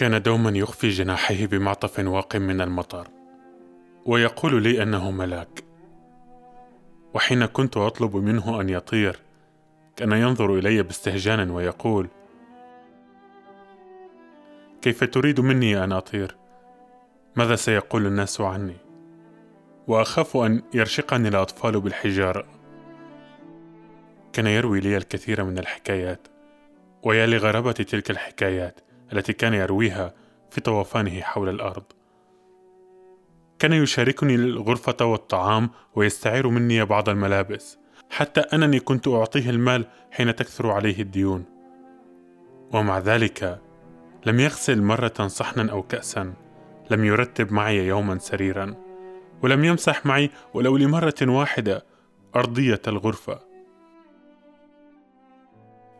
كان دوما يخفي جناحيه بمعطف واق من المطر ويقول لي أنه ملاك. وحين كنت أطلب منه أن يطير كان ينظر إلي باستهجان ويقول كيف تريد مني أن أطير؟ ماذا سيقول الناس عني؟ وأخاف أن يرشقني الأطفال بالحجارة. كان يروي لي الكثير من الحكايات ويا لغرابة تلك الحكايات التي كان يرويها في طوفانه حول الأرض. كان يشاركني الغرفة والطعام ويستعير مني بعض الملابس حتى أنني كنت أعطيه المال حين تكثر عليه الديون. ومع ذلك لم يغسل مرة صحنا أو كأسا لم يرتب معي يوما سريرا ولم يمسح معي ولو لمرة واحدة أرضية الغرفة.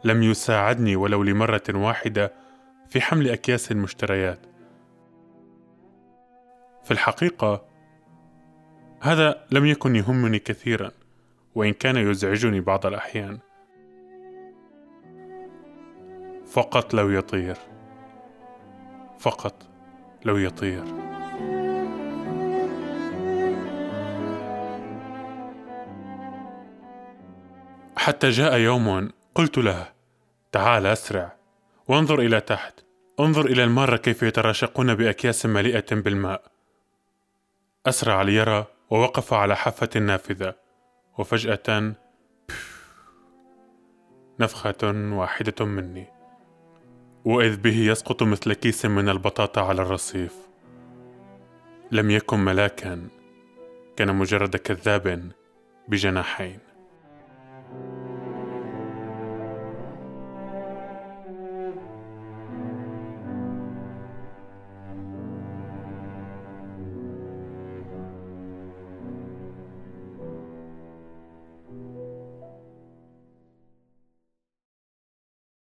لم يساعدني ولو لمرة واحدة في حمل أكياس المشتريات. في الحقيقة هذا لم يكن يهمني كثيرا وإن كان يزعجني بعض الأحيان. فقط لو يطير. فقط لو يطير. حتى جاء يوم قلت له تعال أسرع. وانظر إلى تحت. انظر إلى المارة كيف يتراشقون بأكياس مليئة بالماء. أسرع ليرى ووقف على حافة النافذه وفجأة نفخة واحدة مني. وإذ به يسقط مثل كيس من البطاطا على الرصيف. لم يكن ملاكا. كان مجرد كذاب بجناحين.